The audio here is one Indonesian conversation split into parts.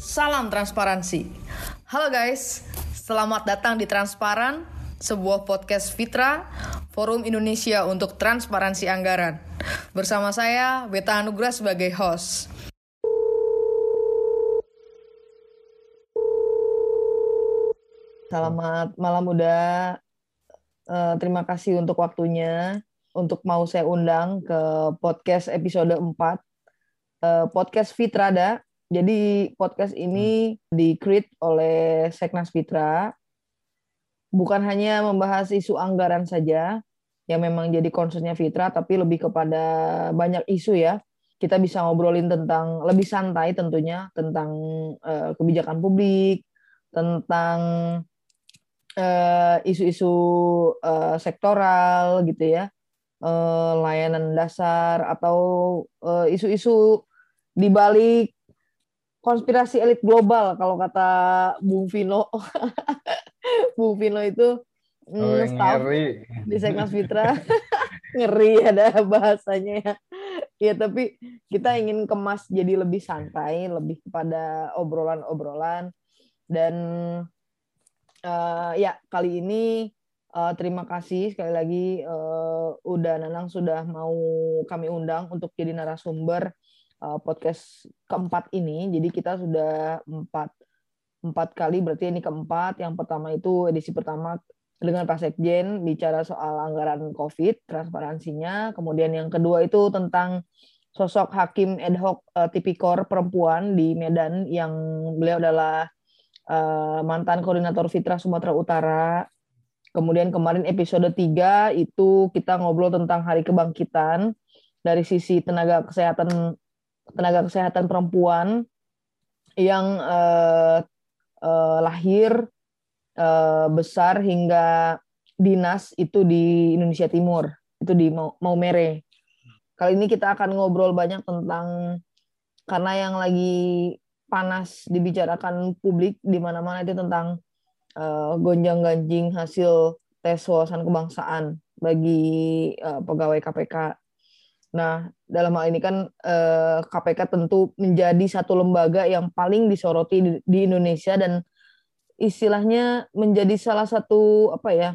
Salam transparansi. Halo guys, selamat datang di Transparan, sebuah podcast Fitra, Forum Indonesia untuk Transparansi Anggaran. Bersama saya, Beta Anugrah sebagai host. Selamat malam muda. Uh, terima kasih untuk waktunya untuk mau saya undang ke podcast episode 4 uh, eh, podcast Fitrada. Jadi podcast ini hmm. di-create oleh Seknas Fitra bukan hanya membahas isu anggaran saja yang memang jadi concernnya Fitra tapi lebih kepada banyak isu ya. Kita bisa ngobrolin tentang lebih santai tentunya tentang uh, kebijakan publik, tentang Eh, isu-isu uh, sektoral gitu ya, uh, layanan dasar atau isu-isu di balik konspirasi elit global kalau kata Bung Vino. Bung Vino itu mm, oh, staff ngeri. di Seknas Fitra ngeri ada bahasanya ya. Ya tapi kita ingin kemas jadi lebih santai, lebih kepada obrolan-obrolan dan uh, ya kali ini uh, terima kasih sekali lagi uh, udah Nanang sudah mau kami undang untuk jadi narasumber uh, podcast keempat ini. Jadi kita sudah empat empat kali berarti ini keempat. Yang pertama itu edisi pertama dengan Pak Sekjen bicara soal anggaran COVID, transparansinya. Kemudian yang kedua itu tentang sosok hakim ad hoc uh, tipikor perempuan di Medan yang beliau adalah uh, mantan koordinator Fitra Sumatera Utara. Kemudian kemarin episode 3 itu kita ngobrol tentang hari kebangkitan dari sisi tenaga kesehatan tenaga kesehatan perempuan yang uh, uh, lahir uh, besar hingga dinas itu di Indonesia Timur, itu di Maumere. Kali ini kita akan ngobrol banyak tentang karena yang lagi panas dibicarakan publik di mana-mana itu tentang uh, gonjang-ganjing hasil tes wawasan kebangsaan bagi uh, pegawai KPK. Nah, dalam hal ini kan uh, eh, KPK tentu menjadi satu lembaga yang paling disoroti di, di Indonesia dan istilahnya menjadi salah satu apa ya?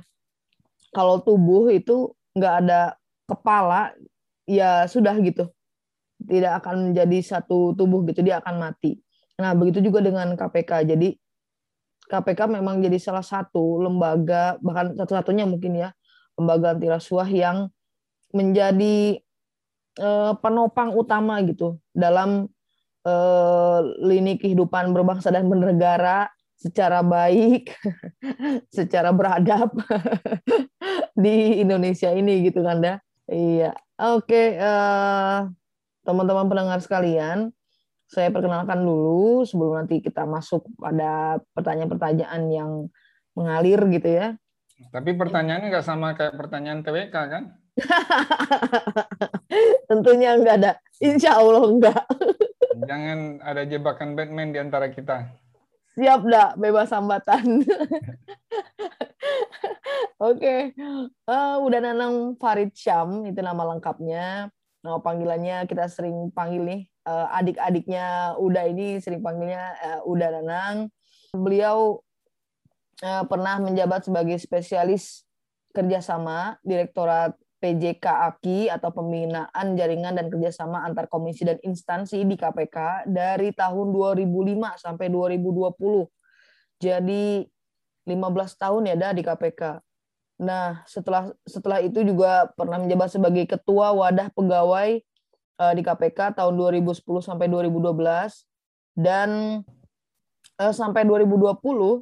Kalau tubuh itu nggak ada kepala, ya sudah gitu, tidak akan menjadi satu tubuh gitu, dia akan mati. Nah, begitu juga dengan KPK. Jadi KPK memang jadi salah satu lembaga bahkan satu-satunya mungkin ya lembaga anti rasuah yang menjadi uh, penopang utama gitu dalam uh, lini kehidupan berbangsa dan bernegara secara baik, secara beradab di Indonesia ini gitu kan dah. Iya. Oke, eh, teman-teman pendengar sekalian, saya perkenalkan dulu sebelum nanti kita masuk pada pertanyaan-pertanyaan yang mengalir gitu ya. Tapi pertanyaannya nggak sama kayak pertanyaan TWK kan? Tentunya nggak ada. Insya Allah nggak. Jangan ada jebakan Batman di antara kita. Siap dah, bebas hambatan. Oke, okay. uh, udah nanang Farid Syam, itu nama lengkapnya. Nama panggilannya kita sering panggil nih uh, adik-adiknya Uda ini sering panggilnya uh, Uda Nanang. Beliau uh, pernah menjabat sebagai spesialis kerjasama Direktorat PJK AKI atau Pembinaan Jaringan dan Kerjasama Antar Komisi dan Instansi di KPK dari tahun 2005 sampai 2020. Jadi 15 tahun ya dah di KPK. Nah, setelah setelah itu juga pernah menjabat sebagai ketua wadah pegawai uh, di KPK tahun 2010 sampai 2012 dan uh, sampai 2020 uh,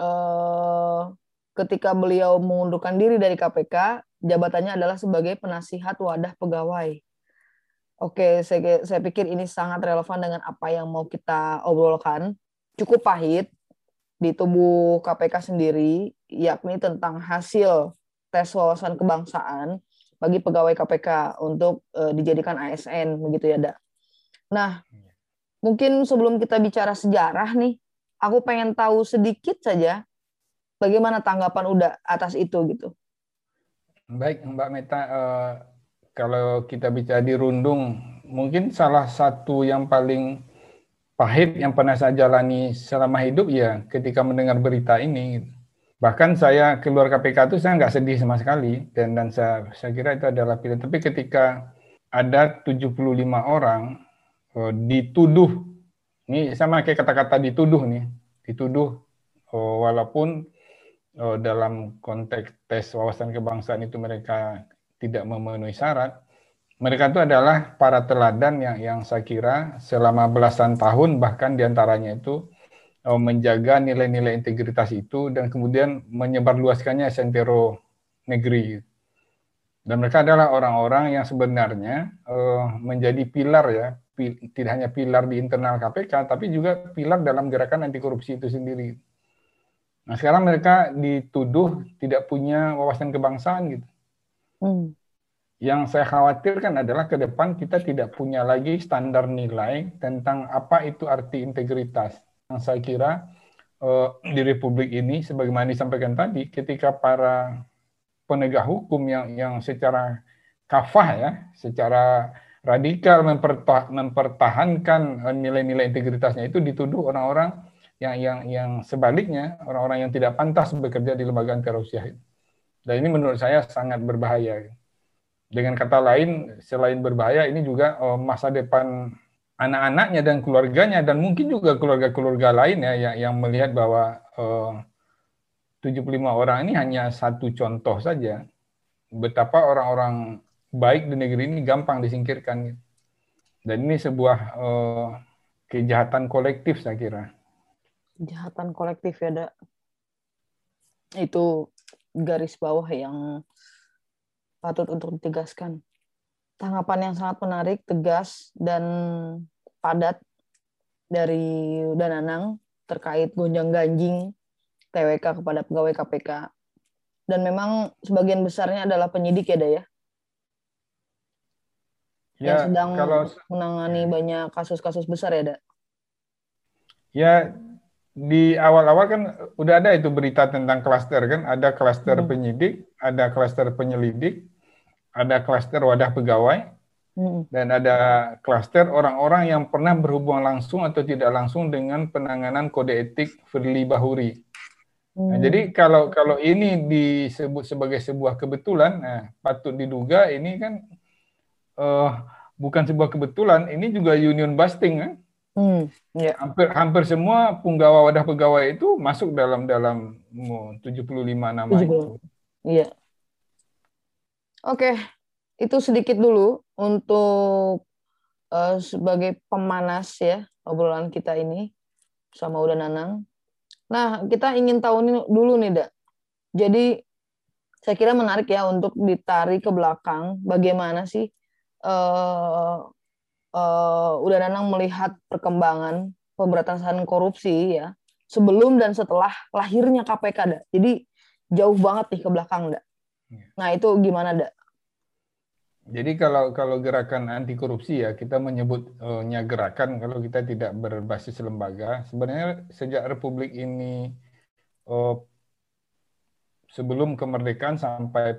eh, ketika beliau mengundurkan diri dari KPK jabatannya adalah sebagai penasihat wadah pegawai. Oke, saya, saya pikir ini sangat relevan dengan apa yang mau kita obrolkan. Cukup pahit di tubuh KPK sendiri, yakni tentang hasil tes wawasan kebangsaan bagi pegawai KPK untuk uh, dijadikan ASN begitu ya, Da. Nah, iya. mungkin sebelum kita bicara sejarah nih, aku pengen tahu sedikit saja bagaimana tanggapan udah atas itu gitu. Baik, Mbak Meta, uh, kalau kita bicara di Rundung, mungkin salah satu yang paling pahit yang pernah saya jalani selama hidup ya ketika mendengar berita ini. Bahkan saya keluar KPK itu saya nggak sedih sama sekali dan dan saya saya kira itu adalah pilihan. Tapi ketika ada 75 orang oh, dituduh, ini sama kayak kata-kata dituduh nih, dituduh oh, walaupun oh, dalam konteks tes wawasan kebangsaan itu mereka tidak memenuhi syarat, mereka itu adalah para teladan yang yang saya kira selama belasan tahun bahkan di antaranya itu menjaga nilai-nilai integritas itu dan kemudian menyebarluaskannya sentero negeri. Dan mereka adalah orang-orang yang sebenarnya uh, menjadi pilar ya, tidak hanya pilar di internal KPK, tapi juga pilar dalam gerakan anti korupsi itu sendiri. Nah sekarang mereka dituduh tidak punya wawasan kebangsaan gitu. Hmm. Yang saya khawatirkan adalah ke depan kita tidak punya lagi standar nilai tentang apa itu arti integritas. Yang saya kira uh, di Republik ini, sebagaimana disampaikan tadi, ketika para penegak hukum yang yang secara kafah ya, secara radikal mempertah, mempertahankan nilai-nilai integritasnya itu dituduh orang-orang yang yang yang sebaliknya orang-orang yang tidak pantas bekerja di lembaga anti korupsi. Dan ini menurut saya sangat berbahaya. Dengan kata lain, selain berbahaya, ini juga uh, masa depan anak-anaknya dan keluarganya dan mungkin juga keluarga-keluarga lain ya yang, yang melihat bahwa uh, 75 orang ini hanya satu contoh saja betapa orang-orang baik di negeri ini gampang disingkirkan. Dan ini sebuah uh, kejahatan kolektif saya kira. Kejahatan kolektif ya, Dak. Itu garis bawah yang patut untuk ditegaskan. Tanggapan yang sangat menarik, tegas, dan padat dari Dananang terkait gonjang-ganjing TWK kepada pegawai KPK. Dan memang sebagian besarnya adalah penyidik ya, Daya? Ya, yang sedang kalau, menangani banyak kasus-kasus besar ya, Dak? Ya, di awal-awal kan udah ada itu berita tentang klaster kan, ada klaster hmm. penyidik, ada klaster penyelidik, ada klaster wadah pegawai, hmm. dan ada klaster orang-orang yang pernah berhubungan langsung atau tidak langsung dengan penanganan kode etik Firly Bahuri. Nah, hmm. jadi kalau kalau ini disebut sebagai sebuah kebetulan, nah, patut diduga ini kan uh, bukan sebuah kebetulan, ini juga union busting kan. Hmm, yeah. Hampir hampir semua penggawa wadah pegawai itu masuk dalam dalam 75 nama 70. itu. Iya. Oke, itu sedikit dulu untuk uh, sebagai pemanas ya obrolan kita ini sama Uda Nanang. Nah, kita ingin tahu nih dulu nih, Dak. Jadi saya kira menarik ya untuk ditarik ke belakang bagaimana sih uh, uh, udah Nanang melihat perkembangan pemberantasan korupsi ya sebelum dan setelah lahirnya KPK dak. Jadi jauh banget nih ke belakang dak. Iya. Nah itu gimana dak? Jadi kalau kalau gerakan anti korupsi ya kita menyebutnya gerakan kalau kita tidak berbasis lembaga sebenarnya sejak Republik ini oh, sebelum kemerdekaan sampai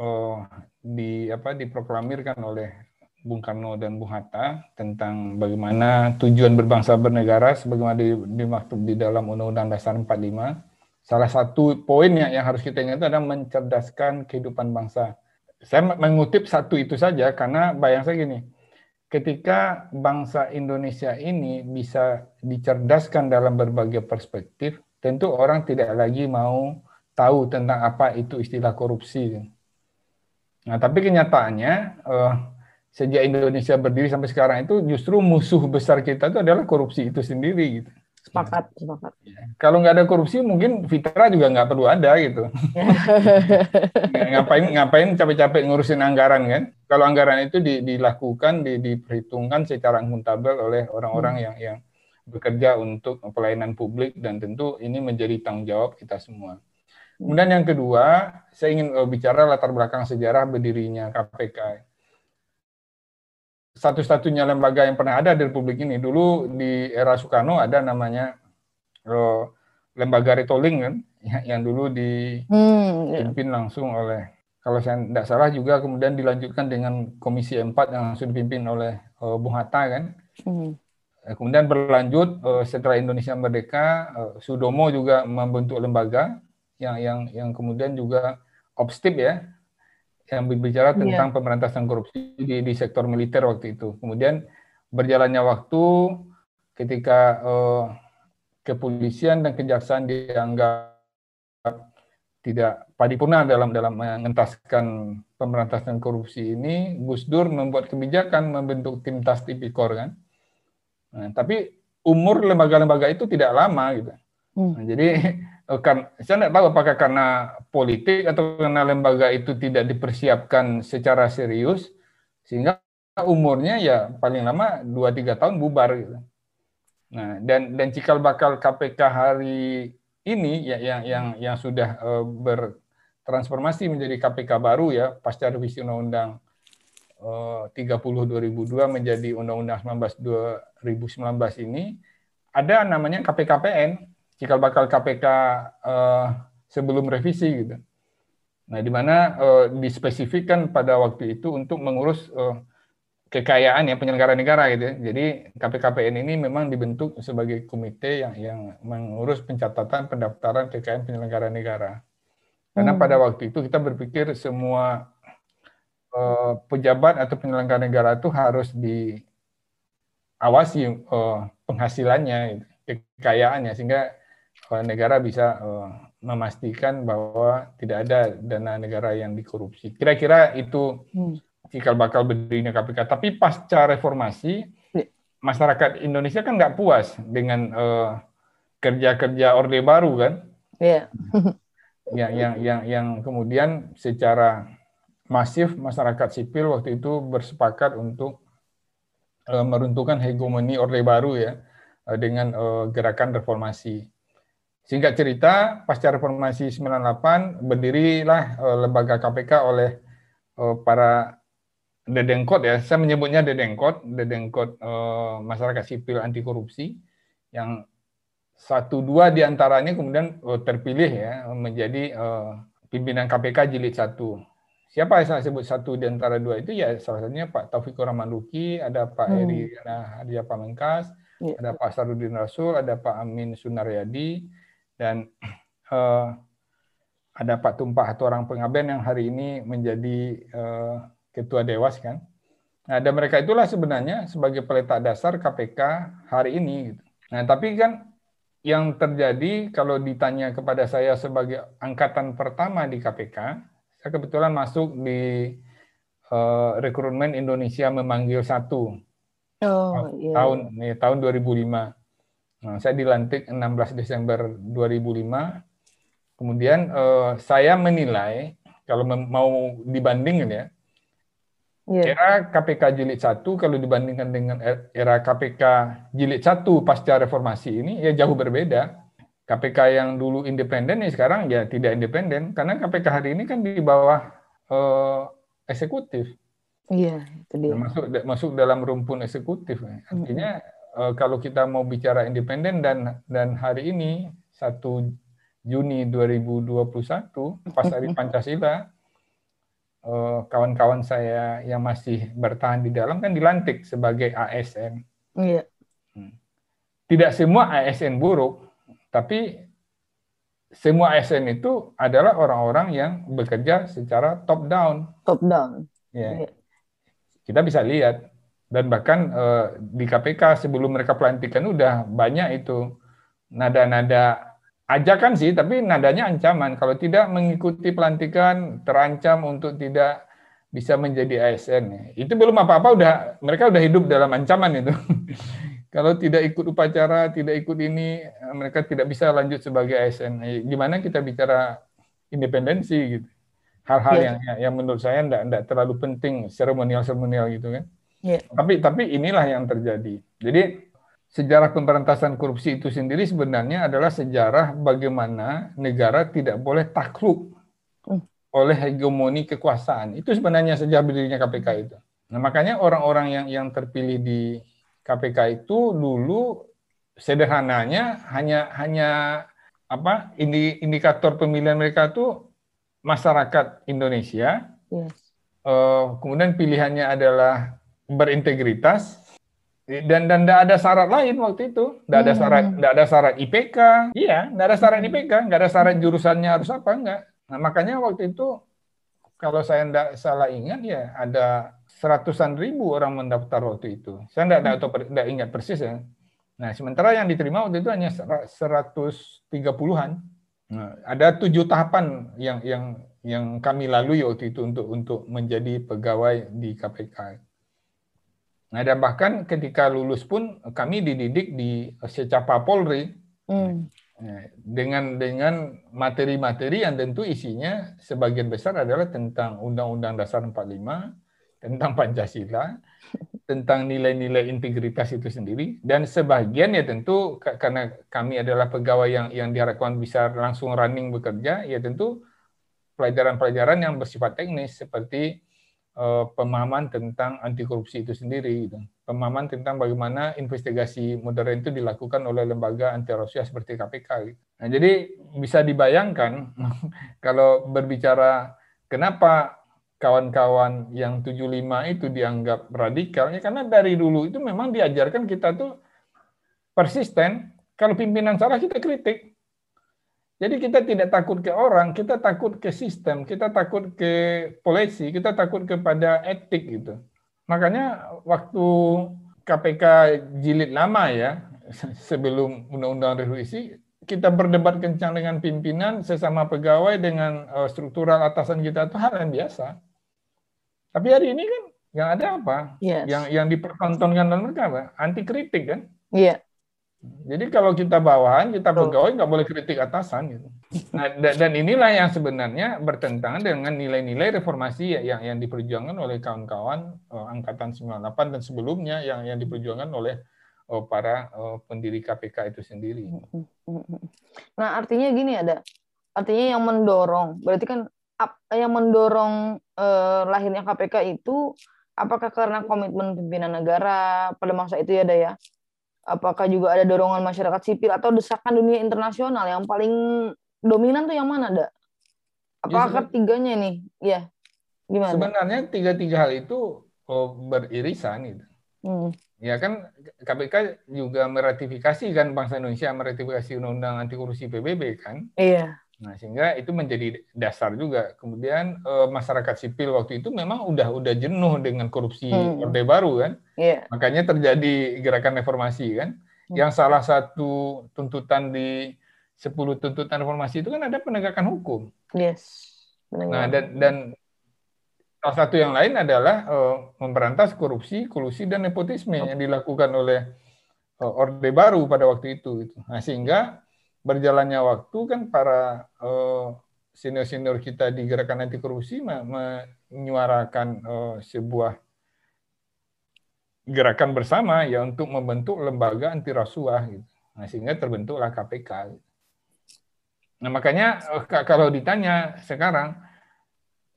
oh, di apa diproklamirkan oleh Bung Karno dan Bung Hatta tentang bagaimana tujuan berbangsa bernegara sebagaimana dimaksud di dalam Undang-Undang Dasar 45. Salah satu poin yang, yang harus kita ingat adalah mencerdaskan kehidupan bangsa. Saya mengutip satu itu saja karena bayang saya gini, ketika bangsa Indonesia ini bisa dicerdaskan dalam berbagai perspektif, tentu orang tidak lagi mau tahu tentang apa itu istilah korupsi. Nah, tapi kenyataannya uh, sejak Indonesia berdiri sampai sekarang itu justru musuh besar kita itu adalah korupsi itu sendiri gitu. Sepakat, sepakat. Ya. Kalau nggak ada korupsi mungkin Fitra juga nggak perlu ada gitu. ngapain ngapain capek-capek ngurusin anggaran kan? Kalau anggaran itu di, dilakukan, di, diperhitungkan secara akuntabel oleh orang-orang hmm. yang yang bekerja untuk pelayanan publik dan tentu ini menjadi tanggung jawab kita semua. Hmm. Kemudian yang kedua, saya ingin uh, bicara latar belakang sejarah berdirinya KPK satu-satunya lembaga yang pernah ada di Republik ini. Dulu di era Soekarno ada namanya uh, lembaga retolling kan, yang dulu dipimpin hmm, langsung oleh kalau saya tidak salah juga kemudian dilanjutkan dengan Komisi 4 yang sudah dipimpin oleh uh, Bung Hatta kan. Hmm. Kemudian berlanjut uh, setelah Indonesia merdeka, uh, Sudomo juga membentuk lembaga yang yang yang kemudian juga Obstip ya, yang berbicara iya. tentang yeah. pemberantasan korupsi di, di sektor militer waktu itu. Kemudian berjalannya waktu ketika uh, kepolisian dan kejaksaan dianggap tidak paripurna dalam dalam mengentaskan pemberantasan korupsi ini, Gus Dur membuat kebijakan membentuk tim tas tipikor kan. Nah, tapi umur lembaga-lembaga itu tidak lama gitu. Hmm. Nah, jadi kan saya tidak tahu apakah karena politik atau karena lembaga itu tidak dipersiapkan secara serius sehingga umurnya ya paling lama 2 3 tahun bubar gitu. Nah, dan dan cikal bakal KPK hari ini ya yang yang yang sudah uh, bertransformasi menjadi KPK baru ya pasca revisi Undang-Undang uh, 30 2002 menjadi Undang-Undang 19 2019 ini ada namanya KPKPN cikal bakal KPK uh, eh, sebelum revisi gitu. Nah, di mana uh, dispesifikkan pada waktu itu untuk mengurus uh, kekayaan ya penyelenggara negara gitu. Ya. Jadi KPKPN ini memang dibentuk sebagai komite yang yang mengurus pencatatan pendaftaran kekayaan penyelenggara negara. Karena hmm. pada waktu itu kita berpikir semua uh, pejabat atau penyelenggara negara itu harus diawasi uh, penghasilannya, gitu, kekayaannya sehingga negara bisa uh, memastikan bahwa tidak ada dana negara yang dikorupsi. Kira-kira itu hmm cikal bakal berdirinya KPK. Tapi pasca reformasi, ya. masyarakat Indonesia kan nggak puas dengan uh, kerja-kerja Orde Baru kan? Iya. yang, yang, yang, yang kemudian secara masif masyarakat sipil waktu itu bersepakat untuk uh, meruntuhkan hegemoni Orde Baru ya uh, dengan uh, gerakan reformasi. Singkat cerita, pasca reformasi 98 berdirilah uh, lembaga KPK oleh uh, para dedengkot ya, saya menyebutnya dedengkot, dedengkot eh, masyarakat sipil anti korupsi yang satu dua di antaranya kemudian eh, terpilih ya menjadi eh, pimpinan KPK jilid satu. Siapa yang saya sebut satu di antara dua itu ya salah satunya Pak Taufikur Rahman Luki, ada Pak hmm. Eri Harja Pamengkas, ya. ada Pak Sarudin Rasul, ada Pak Amin Sunaryadi, dan eh, ada Pak Tumpah atau orang Pengaben yang hari ini menjadi eh, ketua dewas kan. Nah, dan mereka itulah sebenarnya sebagai peletak dasar KPK hari ini. Gitu. Nah, tapi kan yang terjadi kalau ditanya kepada saya sebagai angkatan pertama di KPK, saya kebetulan masuk di uh, rekrutmen Indonesia memanggil satu oh, tahun nih tahun 2005. Nah, saya dilantik 16 Desember 2005. Kemudian uh, saya menilai kalau mau dibandingin ya, Yeah. Era KPK jilid 1 kalau dibandingkan dengan er, era KPK jilid 1 pasca reformasi ini ya jauh berbeda. KPK yang dulu independen ya sekarang ya tidak independen karena KPK hari ini kan di bawah uh, eksekutif. Iya, itu dia. Masuk masuk dalam rumpun eksekutif. Artinya kalau kita mau bicara independen dan dan hari ini 1 Juni 2021 pas hari Pancasila Eh, kawan-kawan saya yang masih bertahan di dalam kan dilantik sebagai ASN. Iya. Hmm. Tidak semua ASN buruk, tapi semua ASN itu adalah orang-orang yang bekerja secara top down. Top down. Ya. Iya. Kita bisa lihat dan bahkan uh, di KPK sebelum mereka pelantikan udah banyak itu nada-nada ajakan sih, tapi nadanya ancaman. Kalau tidak mengikuti pelantikan, terancam untuk tidak bisa menjadi ASN. Itu belum apa-apa, udah mereka udah hidup dalam ancaman itu. Kalau tidak ikut upacara, tidak ikut ini, mereka tidak bisa lanjut sebagai ASN. Eh, gimana kita bicara independensi gitu? Hal-hal ya. yang yang menurut saya tidak tidak terlalu penting seremonial-seremonial gitu kan. Ya. Tapi tapi inilah yang terjadi. Jadi sejarah pemberantasan korupsi itu sendiri sebenarnya adalah sejarah bagaimana negara tidak boleh takluk hmm. oleh hegemoni kekuasaan. Itu sebenarnya sejarah berdirinya KPK itu. Nah, makanya orang-orang yang yang terpilih di KPK itu dulu sederhananya hanya hanya apa indikator pemilihan mereka itu masyarakat Indonesia. Yes. Uh, kemudian pilihannya adalah berintegritas dan dan tidak ada syarat lain waktu itu. Tidak ada syarat, tidak ada syarat IPK. Iya, tidak ada syarat IPK, nggak ada syarat jurusannya harus apa enggak. Nah makanya waktu itu kalau saya tidak salah ingat ya ada seratusan ribu orang mendaftar waktu itu. Saya tidak tahu tidak ingat persis ya. Nah sementara yang diterima waktu itu hanya 130-an. Nah, ada tujuh tahapan yang yang yang kami lalui waktu itu untuk untuk menjadi pegawai di KPK. Nah dan bahkan ketika lulus pun kami dididik di secapa Polri hmm. dengan dengan materi-materi yang tentu isinya sebagian besar adalah tentang Undang-Undang Dasar 45, tentang Pancasila, tentang nilai-nilai integritas itu sendiri dan sebagian ya tentu karena kami adalah pegawai yang yang diharapkan bisa langsung running bekerja ya tentu pelajaran-pelajaran yang bersifat teknis seperti pemahaman tentang anti korupsi itu sendiri gitu. Pemahaman tentang bagaimana investigasi modern itu dilakukan oleh lembaga anti rasuah seperti KPK gitu. Nah, jadi bisa dibayangkan kalau berbicara kenapa kawan-kawan yang 75 itu dianggap radikal ya karena dari dulu itu memang diajarkan kita tuh persisten kalau pimpinan salah kita kritik jadi kita tidak takut ke orang kita takut ke sistem kita takut ke polisi kita takut kepada etik gitu makanya waktu KPK jilid lama ya sebelum undang-undang revisi kita berdebat kencang dengan pimpinan sesama pegawai dengan uh, struktural atasan kita itu hal yang biasa tapi hari ini kan yang ada apa? Yes. Yang yang dipertontonkan dalam mereka apa? Anti kritik kan? Iya. Yeah. Jadi kalau kita bawahan, kita pegawai nggak boleh kritik atasan gitu. Nah, dan inilah yang sebenarnya bertentangan dengan nilai-nilai reformasi yang yang diperjuangkan oleh kawan-kawan uh, angkatan 98 dan sebelumnya yang yang diperjuangkan oleh uh, para uh, pendiri KPK itu sendiri. Nah, artinya gini ada. Artinya yang mendorong, berarti kan yang mendorong eh, lahirnya KPK itu apakah karena komitmen pimpinan negara pada masa itu ya Daya? Apakah juga ada dorongan masyarakat sipil atau desakan dunia internasional yang paling dominan tuh yang mana, Da? Apakah ya, ketiganya ini? Ya, gimana? Sebenarnya tiga-tiga hal itu oh, beririsan gitu. Hmm. Ya kan KPK juga meratifikasi kan bangsa Indonesia meratifikasi undang-undang anti korupsi PBB kan? Iya. Nah, sehingga itu menjadi dasar juga. Kemudian e, masyarakat sipil waktu itu memang udah udah jenuh dengan korupsi hmm. Orde Baru kan. Yeah. Makanya terjadi gerakan reformasi kan. Hmm. Yang salah satu tuntutan di 10 tuntutan reformasi itu kan ada penegakan hukum. Yes. Penegakan. Nah, dan dan salah satu yang lain adalah e, memberantas korupsi, kolusi dan nepotisme yang dilakukan oleh e, Orde Baru pada waktu itu gitu. Nah, sehingga berjalannya waktu kan para uh, senior-senior kita di gerakan anti korupsi menyuarakan uh, sebuah gerakan bersama ya untuk membentuk lembaga anti rasuah gitu. Nah, sehingga terbentuklah KPK. Nah, makanya uh, kalau ditanya sekarang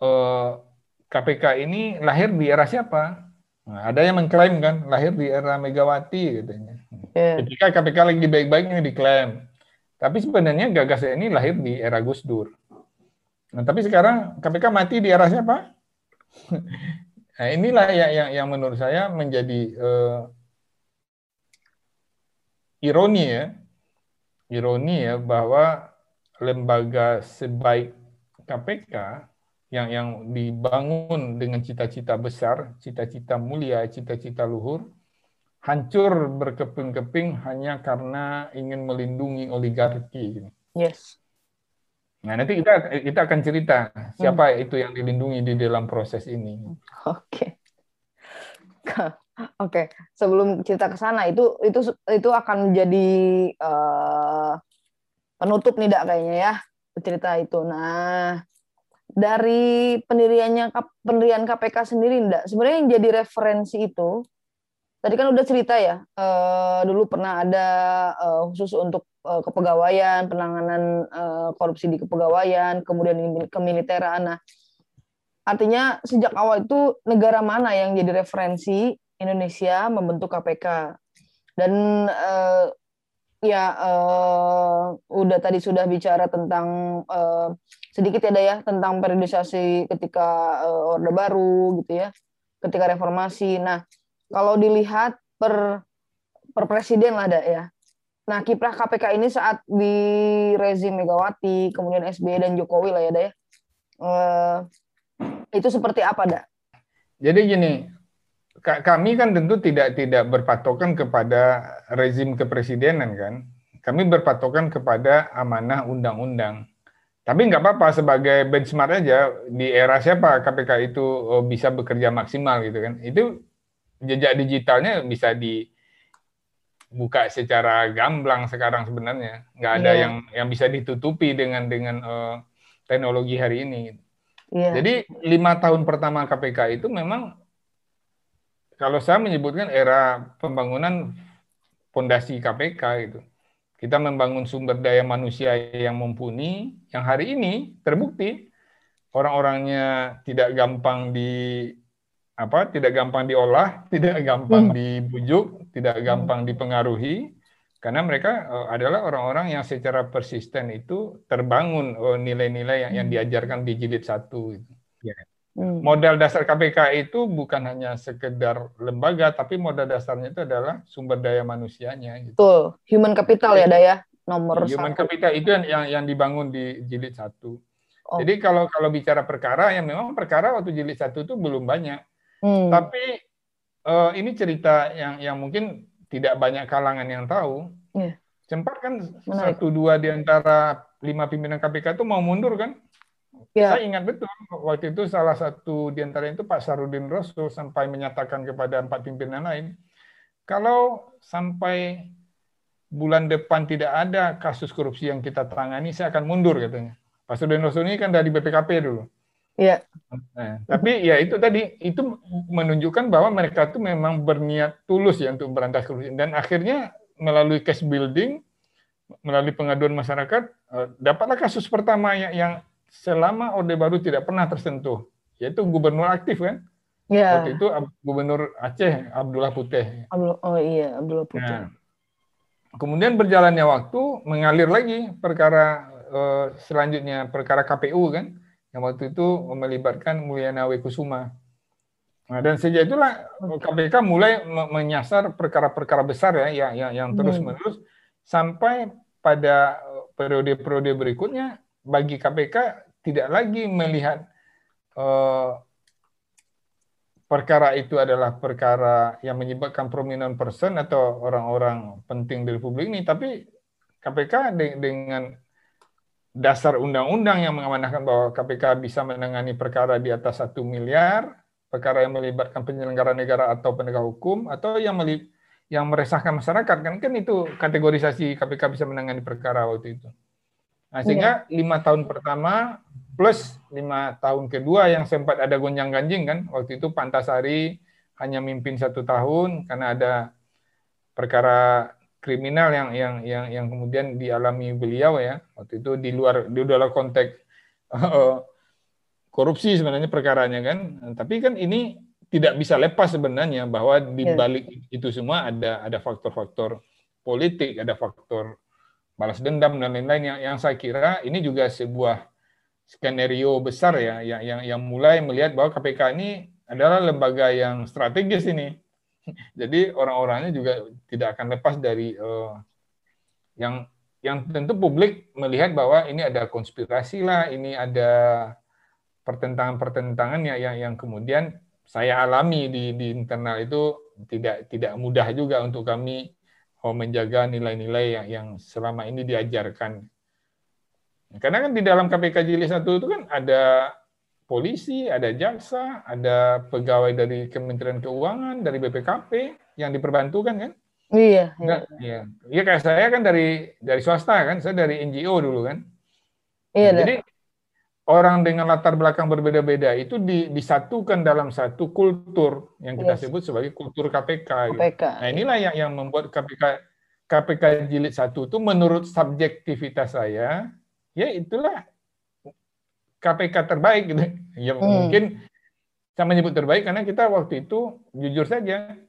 uh, KPK ini lahir di era siapa? Nah, ada yang mengklaim kan lahir di era Megawati katanya. Yeah. Ketika KPK lagi baik-baiknya diklaim. Tapi sebenarnya gagasan ini lahir di era Gus Dur. Nah, tapi sekarang KPK mati di era siapa? nah, inilah yang, yang, yang menurut saya menjadi uh, ironi ya, ironi ya bahwa lembaga sebaik KPK yang yang dibangun dengan cita-cita besar, cita-cita mulia, cita-cita luhur, hancur berkeping-keping hanya karena ingin melindungi oligarki. Yes. Nah nanti kita kita akan cerita siapa hmm. itu yang dilindungi di dalam proses ini. Oke. Okay. Oke, okay. sebelum cerita ke sana itu itu itu akan menjadi uh, penutup nih dak kayaknya ya cerita itu. Nah, dari pendiriannya pendirian KPK sendiri ndak sebenarnya yang jadi referensi itu tadi kan udah cerita ya uh, dulu pernah ada uh, khusus untuk uh, kepegawaian penanganan uh, korupsi di kepegawaian kemudian kemiliteran nah artinya sejak awal itu negara mana yang jadi referensi Indonesia membentuk KPK dan uh, ya uh, udah tadi sudah bicara tentang uh, sedikit ya ya tentang periodisasi ketika uh, Orde Baru gitu ya, ketika reformasi. Nah, kalau dilihat per per presiden lah ada ya. Nah, kiprah KPK ini saat di rezim Megawati, kemudian SBY dan Jokowi lah ya, ada ya. Uh, itu seperti apa, Dak? Jadi gini, kami kan tentu tidak tidak berpatokan kepada rezim kepresidenan kan. Kami berpatokan kepada amanah undang-undang. Tapi nggak apa-apa sebagai benchmark aja di era siapa KPK itu oh, bisa bekerja maksimal gitu kan. Itu jejak digitalnya bisa dibuka secara gamblang sekarang sebenarnya. Nggak ada yeah. yang yang bisa ditutupi dengan dengan uh, teknologi hari ini. Yeah. Jadi lima tahun pertama KPK itu memang kalau saya menyebutkan era pembangunan fondasi KPK itu. Kita membangun sumber daya manusia yang mumpuni, yang hari ini terbukti orang-orangnya tidak gampang di apa, tidak gampang diolah, tidak gampang hmm. dibujuk, tidak hmm. gampang dipengaruhi, karena mereka uh, adalah orang-orang yang secara persisten itu terbangun uh, nilai-nilai yang, yang hmm. diajarkan di jilid satu. Itu. Ya. Hmm. Modal dasar KPK itu bukan hanya sekedar lembaga, tapi modal dasarnya itu adalah sumber daya manusianya. Gitu. Tuh, human capital ya, Daya, nomor Human satu. capital itu yang, yang yang dibangun di jilid satu. Oh. Jadi kalau kalau bicara perkara, yang memang perkara waktu jilid satu itu belum banyak. Hmm. Tapi uh, ini cerita yang yang mungkin tidak banyak kalangan yang tahu. Yeah. Sempat kan Menarik. satu dua di antara lima pimpinan KPK itu mau mundur kan? Ya. Saya ingat betul waktu itu salah satu di antara itu Pak Sarudin Rasul sampai menyatakan kepada empat pimpinan lain, kalau sampai bulan depan tidak ada kasus korupsi yang kita tangani, saya akan mundur katanya. Pak Sarudin Rasul ini kan dari BPKP dulu. Iya. Nah, tapi ya itu tadi itu menunjukkan bahwa mereka itu memang berniat tulus ya untuk berantas korupsi dan akhirnya melalui case building melalui pengaduan masyarakat eh, dapatlah kasus pertama yang, yang selama Orde Baru tidak pernah tersentuh, yaitu gubernur aktif kan? Ya. Waktu itu gubernur Aceh Abdullah Putih. Oh iya, Abdullah Putih. Nah, kemudian berjalannya waktu mengalir lagi perkara eh, selanjutnya perkara KPU kan, yang waktu itu melibatkan Mulyana Wekusuma. Nah, dan sejak itulah KPK mulai menyasar perkara-perkara besar ya yang yang, yang terus-menerus hmm. sampai pada periode-periode berikutnya bagi KPK tidak lagi melihat uh, perkara itu adalah perkara yang menyebabkan prominent person atau orang-orang penting di Republik ini, tapi KPK de dengan dasar undang-undang yang mengamanahkan bahwa KPK bisa menangani perkara di atas satu miliar, perkara yang melibatkan penyelenggara negara atau penegak hukum, atau yang yang meresahkan masyarakat kan kan itu kategorisasi KPK bisa menangani perkara waktu itu. Nah, sehingga iya. lima tahun pertama plus lima tahun kedua yang sempat ada gonjang ganjing kan, waktu itu Pantasari hanya mimpin satu tahun karena ada perkara kriminal yang yang yang yang kemudian dialami beliau ya waktu itu di luar di dalam konteks uh, korupsi sebenarnya perkaranya kan, tapi kan ini tidak bisa lepas sebenarnya bahwa di iya. balik itu semua ada ada faktor-faktor politik, ada faktor balas dendam dan lain-lain yang, yang saya kira ini juga sebuah skenario besar ya yang, yang yang mulai melihat bahwa KPK ini adalah lembaga yang strategis ini. Jadi orang-orangnya juga tidak akan lepas dari uh, yang yang tentu publik melihat bahwa ini ada konspirasi lah, ini ada pertentangan-pertentangan yang, yang yang kemudian saya alami di di internal itu tidak tidak mudah juga untuk kami oh, menjaga nilai-nilai yang, yang selama ini diajarkan. Karena kan di dalam KPK Jilid 1 itu kan ada polisi, ada jaksa, ada pegawai dari Kementerian Keuangan, dari BPKP yang diperbantukan kan? Iya. Enggak, iya. Iya kayak saya kan dari dari swasta kan, saya dari NGO dulu kan. Iya. Jadi orang dengan latar belakang berbeda-beda itu disatukan dalam satu kultur yang kita yes. sebut sebagai kultur KPK. KPK. Gitu. Nah inilah yang yang membuat KPK KPK jilid satu itu menurut subjektivitas saya ya itulah KPK terbaik gitu. Ya hmm. mungkin saya menyebut terbaik karena kita waktu itu jujur saja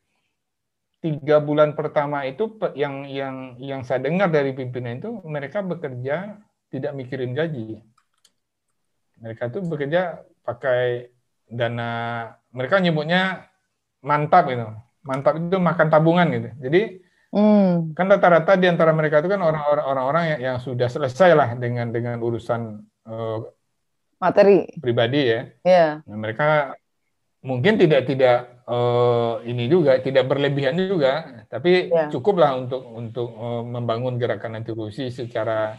tiga bulan pertama itu yang yang yang saya dengar dari pimpinan itu mereka bekerja tidak mikirin gaji. Mereka tuh bekerja pakai dana mereka nyebutnya mantap itu. Mantap itu makan tabungan gitu. Jadi hmm. kan rata-rata di antara mereka itu kan orang-orang orang-orang yang, yang sudah selesai lah dengan dengan urusan uh, materi pribadi ya. Yeah. Nah, mereka mungkin tidak tidak uh, ini juga tidak berlebihan juga, tapi yeah. cukuplah untuk untuk uh, membangun gerakan anti korupsi secara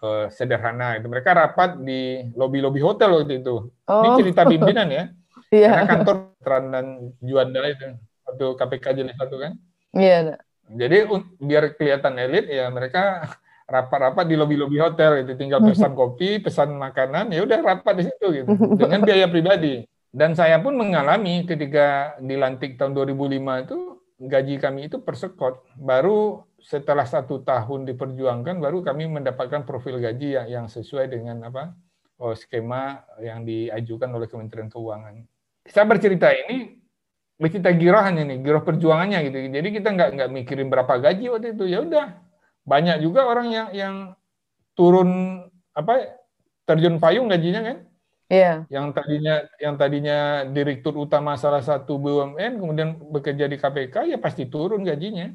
uh, sederhana. Itu mereka rapat di lobi-lobi hotel waktu itu. Oh. Ini cerita pimpinan ya. yeah. Karena kantor Tran dan Juanda itu waktu KPK jenis satu kan. Iya. Jadi biar kelihatan elit ya mereka rapat-rapat di lobi-lobi hotel itu tinggal pesan kopi, pesan makanan, ya udah rapat di situ gitu dengan biaya pribadi. Dan saya pun mengalami ketika dilantik tahun 2005 itu gaji kami itu persekot. Baru setelah satu tahun diperjuangkan, baru kami mendapatkan profil gaji yang, yang sesuai dengan apa oh, skema yang diajukan oleh Kementerian Keuangan. Saya bercerita ini bercerita girahannya nih, girah perjuangannya gitu. Jadi kita nggak nggak mikirin berapa gaji waktu itu. Ya udah, banyak juga orang yang yang turun apa terjun payung gajinya kan Yeah. Yang tadinya yang tadinya direktur utama salah satu BUMN kemudian bekerja di KPK ya pasti turun gajinya.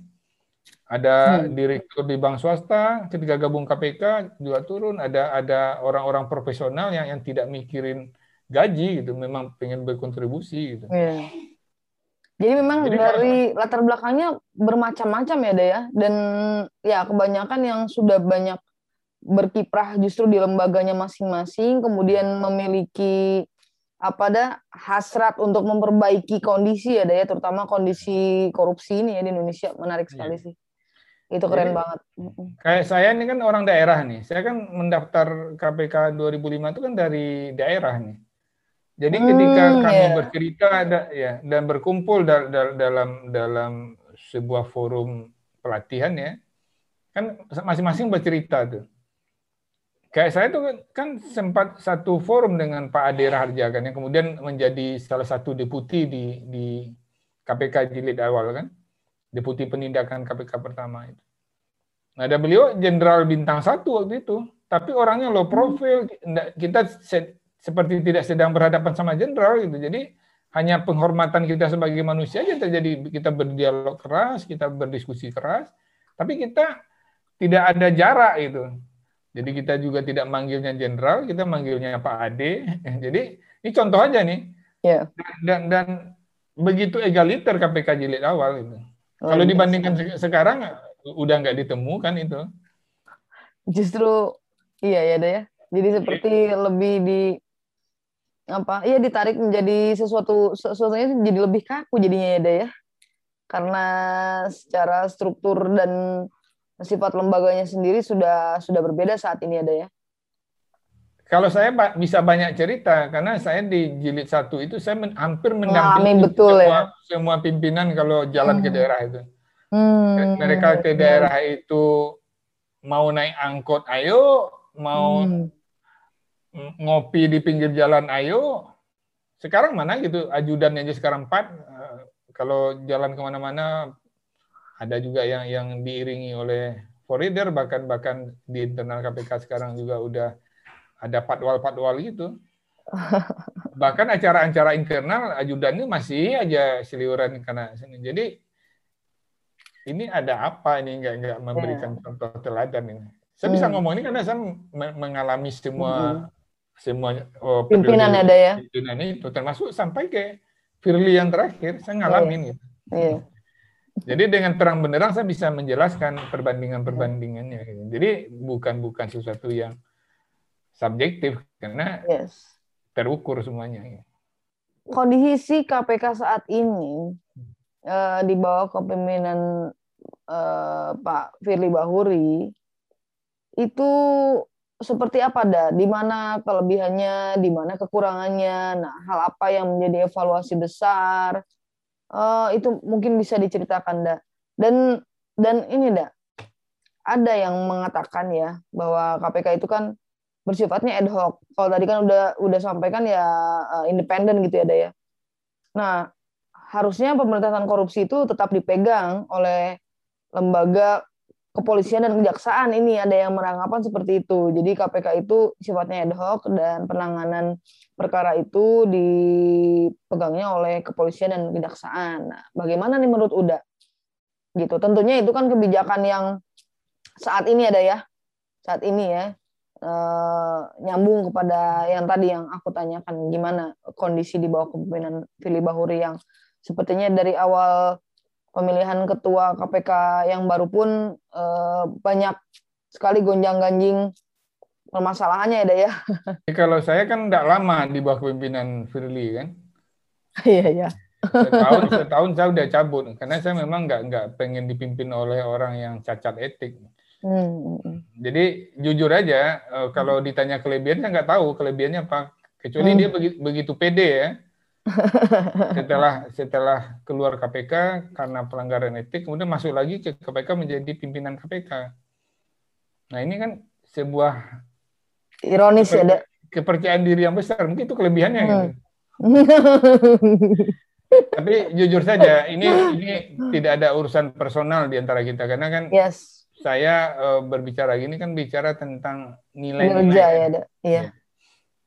Ada hmm. direktur di bank swasta ketika gabung KPK juga turun. Ada ada orang-orang profesional yang yang tidak mikirin gaji gitu, memang pengen berkontribusi gitu. Yeah. Jadi memang Jadi, dari latar belakangnya bermacam-macam ya, Daya. Dan ya kebanyakan yang sudah banyak berkiprah justru di lembaganya masing-masing, kemudian memiliki apa dah hasrat untuk memperbaiki kondisi ya, ya terutama kondisi korupsi ini ya di Indonesia menarik sekali iya. sih. Itu keren Jadi, banget. Kayak saya ini kan orang daerah nih. Saya kan mendaftar KPK 2005 itu kan dari daerah nih. Jadi hmm, ketika kami yeah. bercerita ada ya dan berkumpul da da dalam dalam sebuah forum pelatihan ya, kan masing-masing bercerita tuh kayak saya tuh kan sempat satu forum dengan Pak Ade Raharja kan yang kemudian menjadi salah satu deputi di di KPK jilid awal kan deputi penindakan KPK pertama itu. Nah, ada beliau jenderal bintang satu waktu itu, tapi orangnya low profile. Kita seperti tidak sedang berhadapan sama jenderal gitu. Jadi hanya penghormatan kita sebagai manusia aja terjadi. Kita berdialog keras, kita berdiskusi keras, tapi kita tidak ada jarak itu jadi kita juga tidak manggilnya jenderal, kita manggilnya Pak Ade. Jadi ini contoh aja nih. Yeah. Dan, dan begitu egaliter KPK jilid awal itu. Oh, Kalau iya. dibandingkan se sekarang udah nggak ditemukan itu. Justru iya ya deh ya. Jadi seperti yeah. lebih di apa? Iya ditarik menjadi sesuatu sesuatunya jadi lebih kaku jadinya ya deh ya. Karena secara struktur dan sifat lembaganya sendiri sudah sudah berbeda saat ini ada ya. Kalau saya bisa banyak cerita karena saya di jilid satu itu saya men, hampir mendampingi betul, semua, ya. semua pimpinan kalau jalan hmm. ke daerah itu. Hmm. Mereka ke daerah itu mau naik angkot, ayo, mau hmm. Ngopi di pinggir jalan, ayo. Sekarang mana gitu ajudan aja sekarang empat. Eh, kalau jalan ke mana-mana ada juga yang yang diiringi oleh foreider bahkan bahkan di internal KPK sekarang juga udah ada patwal-patwal gitu. Bahkan acara-acara internal ajudannya masih aja seliuran karena sini. Jadi ini ada apa ini nggak nggak memberikan yeah. contoh teladan ini. Saya hmm. bisa ngomong ini karena saya mengalami semua hmm. Semua oh, pimpinan ada ya. Pimpinan itu termasuk sampai ke Firly yang terakhir saya ngalamin yeah. gitu. Yeah. Jadi dengan terang benderang saya bisa menjelaskan perbandingan-perbandingannya. Jadi bukan bukan sesuatu yang subjektif karena yes. terukur semuanya. Kondisi KPK saat ini uh, di bawah kepemimpinan uh, Pak Firly Bahuri itu seperti apa dah? Di mana kelebihannya, di mana kekurangannya? Nah, hal apa yang menjadi evaluasi besar? uh, itu mungkin bisa diceritakan dah dan dan ini dah ada yang mengatakan ya bahwa KPK itu kan bersifatnya ad hoc kalau tadi kan udah udah sampaikan ya uh, independen gitu ya dah ya nah harusnya pemberantasan korupsi itu tetap dipegang oleh lembaga kepolisian dan kejaksaan ini ada yang merangkapan seperti itu. Jadi KPK itu sifatnya ad hoc dan penanganan perkara itu dipegangnya oleh kepolisian dan kejaksaan. Nah, bagaimana nih menurut Uda? Gitu. Tentunya itu kan kebijakan yang saat ini ada ya. Saat ini ya. E, nyambung kepada yang tadi yang aku tanyakan gimana kondisi di bawah kepemimpinan Fili Bahuri yang sepertinya dari awal pemilihan ketua KPK yang baru pun eh, banyak sekali gonjang-ganjing permasalahannya ya, ya. Kalau saya kan tidak lama di bawah kepemimpinan Firly kan. Iya, iya. Setahun, setahun saya udah cabut karena saya memang nggak nggak pengen dipimpin oleh orang yang cacat etik. Hmm. Jadi jujur aja eh, kalau ditanya kelebihan saya nggak tahu kelebihannya apa. Kecuali hmm. dia begitu, begitu pede ya setelah setelah keluar KPK karena pelanggaran etik kemudian masuk lagi ke KPK menjadi pimpinan KPK. Nah ini kan sebuah ironis ya, Dek. Kepercayaan diri yang besar mungkin itu kelebihannya hmm. gitu. Tapi jujur saja ini ini tidak ada urusan personal di antara kita karena kan yes. saya uh, berbicara gini kan bicara tentang nilai-nilai. ya, Iya.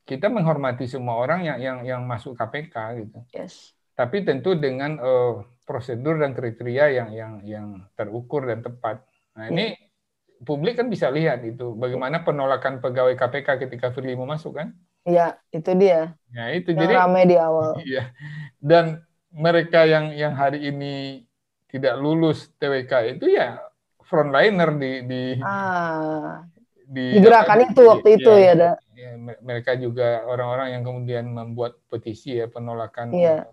Kita menghormati semua orang yang yang yang masuk KPK gitu. Yes. Tapi tentu dengan uh, prosedur dan kriteria yang yang yang terukur dan tepat. Nah, ini yeah. publik kan bisa lihat itu bagaimana penolakan pegawai KPK ketika Firly mau masuk kan? Iya, itu dia. Ya, itu yang jadi ramai di awal. Iya. Dan mereka yang yang hari ini tidak lulus TWK itu ya frontliner di di ah, di, gerakan itu waktu itu ya, ya, ya mereka juga orang-orang yang kemudian membuat petisi ya penolakan ya.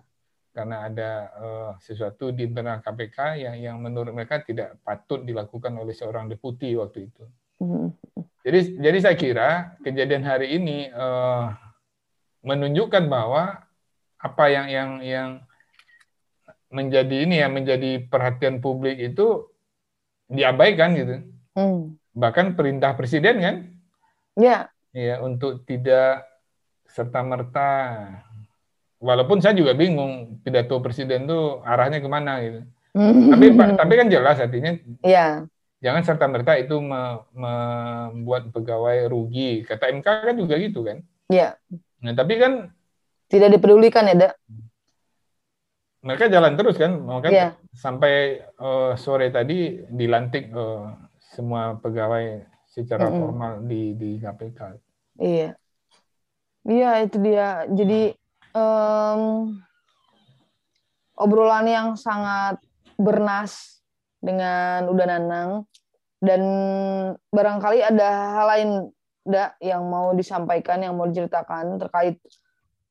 karena ada uh, sesuatu di internal KPK yang yang menurut mereka tidak patut dilakukan oleh seorang deputi waktu itu. Mm-hmm. Jadi jadi saya kira kejadian hari ini uh, menunjukkan bahwa apa yang yang yang menjadi ini ya menjadi perhatian publik itu diabaikan gitu. Mm bahkan perintah presiden kan? Ya. Ya untuk tidak serta merta. Walaupun saya juga bingung pidato presiden tuh arahnya ke mana gitu. tapi tapi kan jelas artinya. Iya. Jangan serta merta itu me, membuat pegawai rugi. Kata MK kan juga gitu kan? Iya. Nah tapi kan tidak dipedulikan ya, Dak? Mereka jalan terus kan, makanya ya. sampai uh, sore tadi dilantik uh, semua pegawai secara mm -hmm. formal di di KPK. Iya, iya itu dia. Jadi um, obrolan yang sangat bernas dengan Uda Nanang. Dan barangkali ada hal lain da, yang mau disampaikan, yang mau diceritakan terkait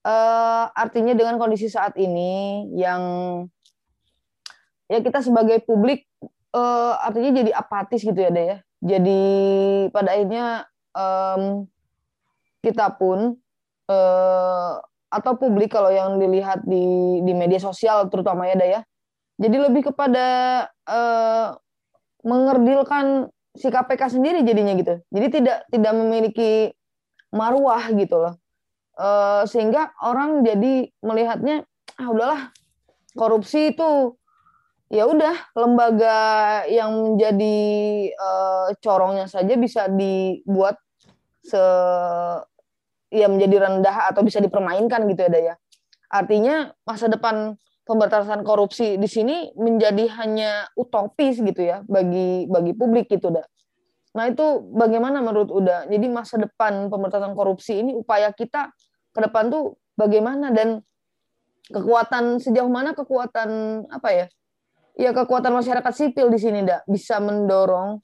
uh, artinya dengan kondisi saat ini yang ya kita sebagai publik uh, artinya jadi apatis gitu ya deh ya. Jadi pada akhirnya um, kita pun uh, atau publik kalau yang dilihat di di media sosial terutama ya deh ya. Jadi lebih kepada uh, mengerdilkan si KPK sendiri jadinya gitu. Jadi tidak tidak memiliki marwah gitu loh. Uh, sehingga orang jadi melihatnya ah udahlah korupsi itu ya udah lembaga yang menjadi uh, corongnya saja bisa dibuat se ya menjadi rendah atau bisa dipermainkan gitu ya Daya. Artinya masa depan pemberantasan korupsi di sini menjadi hanya utopis gitu ya bagi bagi publik gitu dah. Nah itu bagaimana menurut Uda? Jadi masa depan pemberantasan korupsi ini upaya kita ke depan tuh bagaimana dan kekuatan sejauh mana kekuatan apa ya ya kekuatan masyarakat sipil di sini dak bisa mendorong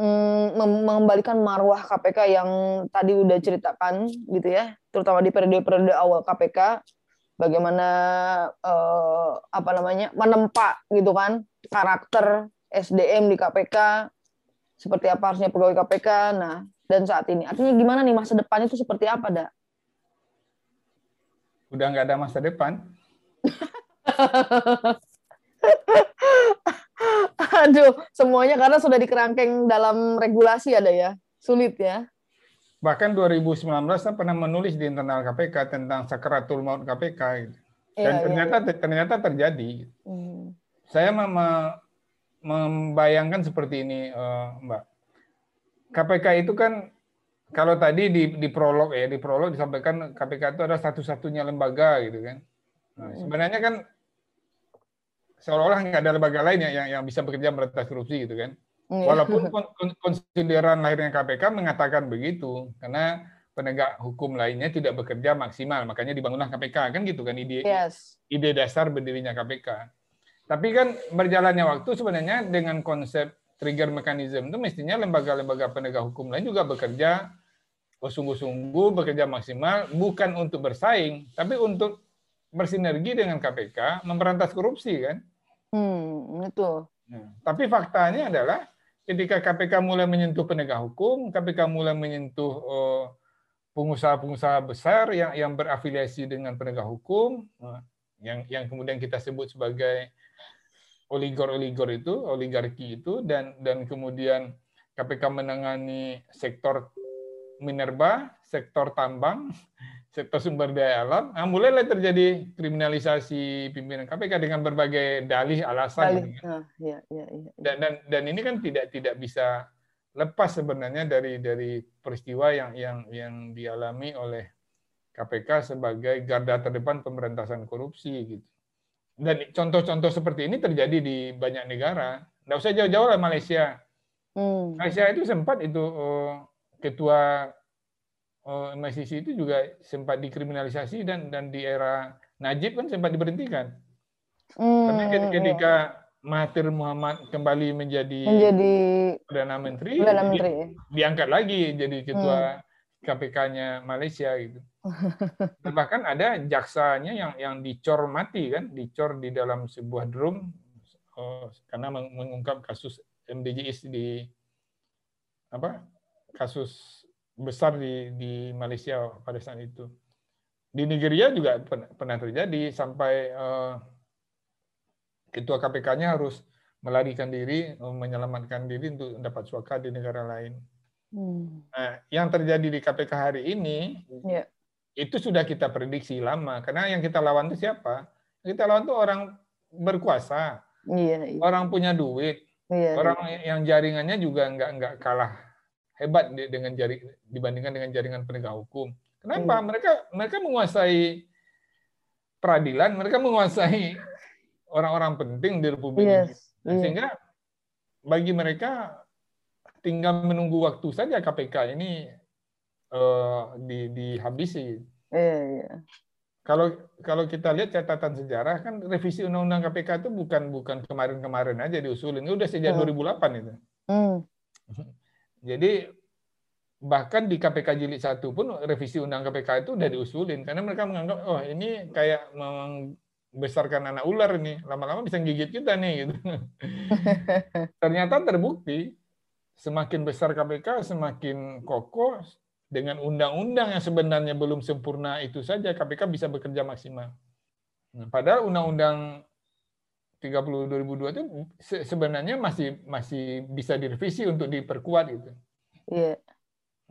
mm, mengembalikan marwah KPK yang tadi udah ceritakan gitu ya terutama di periode-periode awal KPK bagaimana eh, apa namanya menempa gitu kan karakter SDM di KPK seperti apa harusnya pegawai KPK nah dan saat ini. Artinya gimana nih masa depannya itu seperti apa dak? Udah nggak ada masa depan Aduh, semuanya karena sudah dikerangkeng dalam regulasi ada ya. Sulit ya. Bahkan 2019 saya pernah menulis di internal KPK tentang sakaratul maut KPK. Gitu. Dan ya, ternyata ya. ternyata terjadi. Hmm. Saya mem membayangkan seperti ini, uh, Mbak. KPK itu kan kalau tadi di, di prolog ya, di prolog disampaikan KPK itu adalah satu-satunya lembaga gitu kan. Nah, sebenarnya kan seolah-olah nggak ada lembaga lain yang, yang bisa bekerja meretas korupsi gitu kan. Iya. Walaupun konsideran lahirnya KPK mengatakan begitu, karena penegak hukum lainnya tidak bekerja maksimal, makanya dibangunlah KPK kan gitu kan ide yes. ide dasar berdirinya KPK. Tapi kan berjalannya waktu sebenarnya dengan konsep trigger mechanism itu mestinya lembaga-lembaga penegak hukum lain juga bekerja sungguh-sungguh bekerja maksimal bukan untuk bersaing, tapi untuk bersinergi dengan KPK memberantas korupsi kan? Hmm, itu. Nah, tapi faktanya adalah ketika KPK mulai menyentuh penegak hukum, KPK mulai menyentuh oh, pengusaha-pengusaha besar yang yang berafiliasi dengan penegak hukum, nah, yang yang kemudian kita sebut sebagai oligor-oligor itu, oligarki itu, dan dan kemudian KPK menangani sektor minerba, sektor tambang, sektor sumber daya alam, nah, mulailah terjadi kriminalisasi pimpinan KPK dengan berbagai dalih alasan. Dalih. Uh, ya, ya, ya. Dan, dan dan ini kan tidak tidak bisa lepas sebenarnya dari dari peristiwa yang yang yang dialami oleh KPK sebagai garda terdepan pemberantasan korupsi gitu. Dan contoh-contoh seperti ini terjadi di banyak negara. Nggak usah jauh-jauh lah Malaysia. Hmm. Malaysia itu sempat itu oh, ketua oh, MICC itu juga sempat dikriminalisasi dan dan di era Najib kan sempat diberhentikan. Hmm. Tapi ketika Mahathir Muhammad kembali menjadi, menjadi perdana menteri, perdana menteri. Di, diangkat lagi jadi ketua hmm. KPK-nya Malaysia gitu. bahkan ada jaksanya yang yang dicor mati kan, dicor di dalam sebuah drum oh, karena mengungkap kasus MDJS di apa kasus besar di di Malaysia pada saat itu. Di Nigeria juga pernah terjadi sampai uh, ketua KPK-nya harus melarikan diri, menyelamatkan diri untuk dapat suaka di negara lain. Hmm. Nah, yang terjadi di KPK hari ini yeah. itu sudah kita prediksi lama karena yang kita lawan itu siapa? Kita lawan itu orang berkuasa, yeah, yeah. orang punya duit, yeah, orang yeah. yang jaringannya juga nggak nggak kalah hebat dengan jari dibandingkan dengan jaringan penegak hukum. Kenapa? Hmm. Mereka mereka menguasai peradilan, mereka menguasai orang-orang penting di republik yes. ini. Hmm. Sehingga bagi mereka tinggal menunggu waktu saja KPK ini uh, di, dihabisi. Yeah, yeah. Kalau kalau kita lihat catatan sejarah kan revisi undang-undang KPK itu bukan bukan kemarin-kemarin aja diusulin, ini udah sejak hmm. 2008 itu. Hmm. Jadi bahkan di KPK jilid satu pun revisi undang KPK itu udah diusulin karena mereka menganggap oh ini kayak membesarkan anak ular ini lama-lama bisa gigit kita nih gitu. Ternyata terbukti semakin besar KPK semakin kokoh dengan undang-undang yang sebenarnya belum sempurna itu saja KPK bisa bekerja maksimal. Nah, padahal undang-undang 30 2002 itu sebenarnya masih masih bisa direvisi untuk diperkuat gitu. Iya.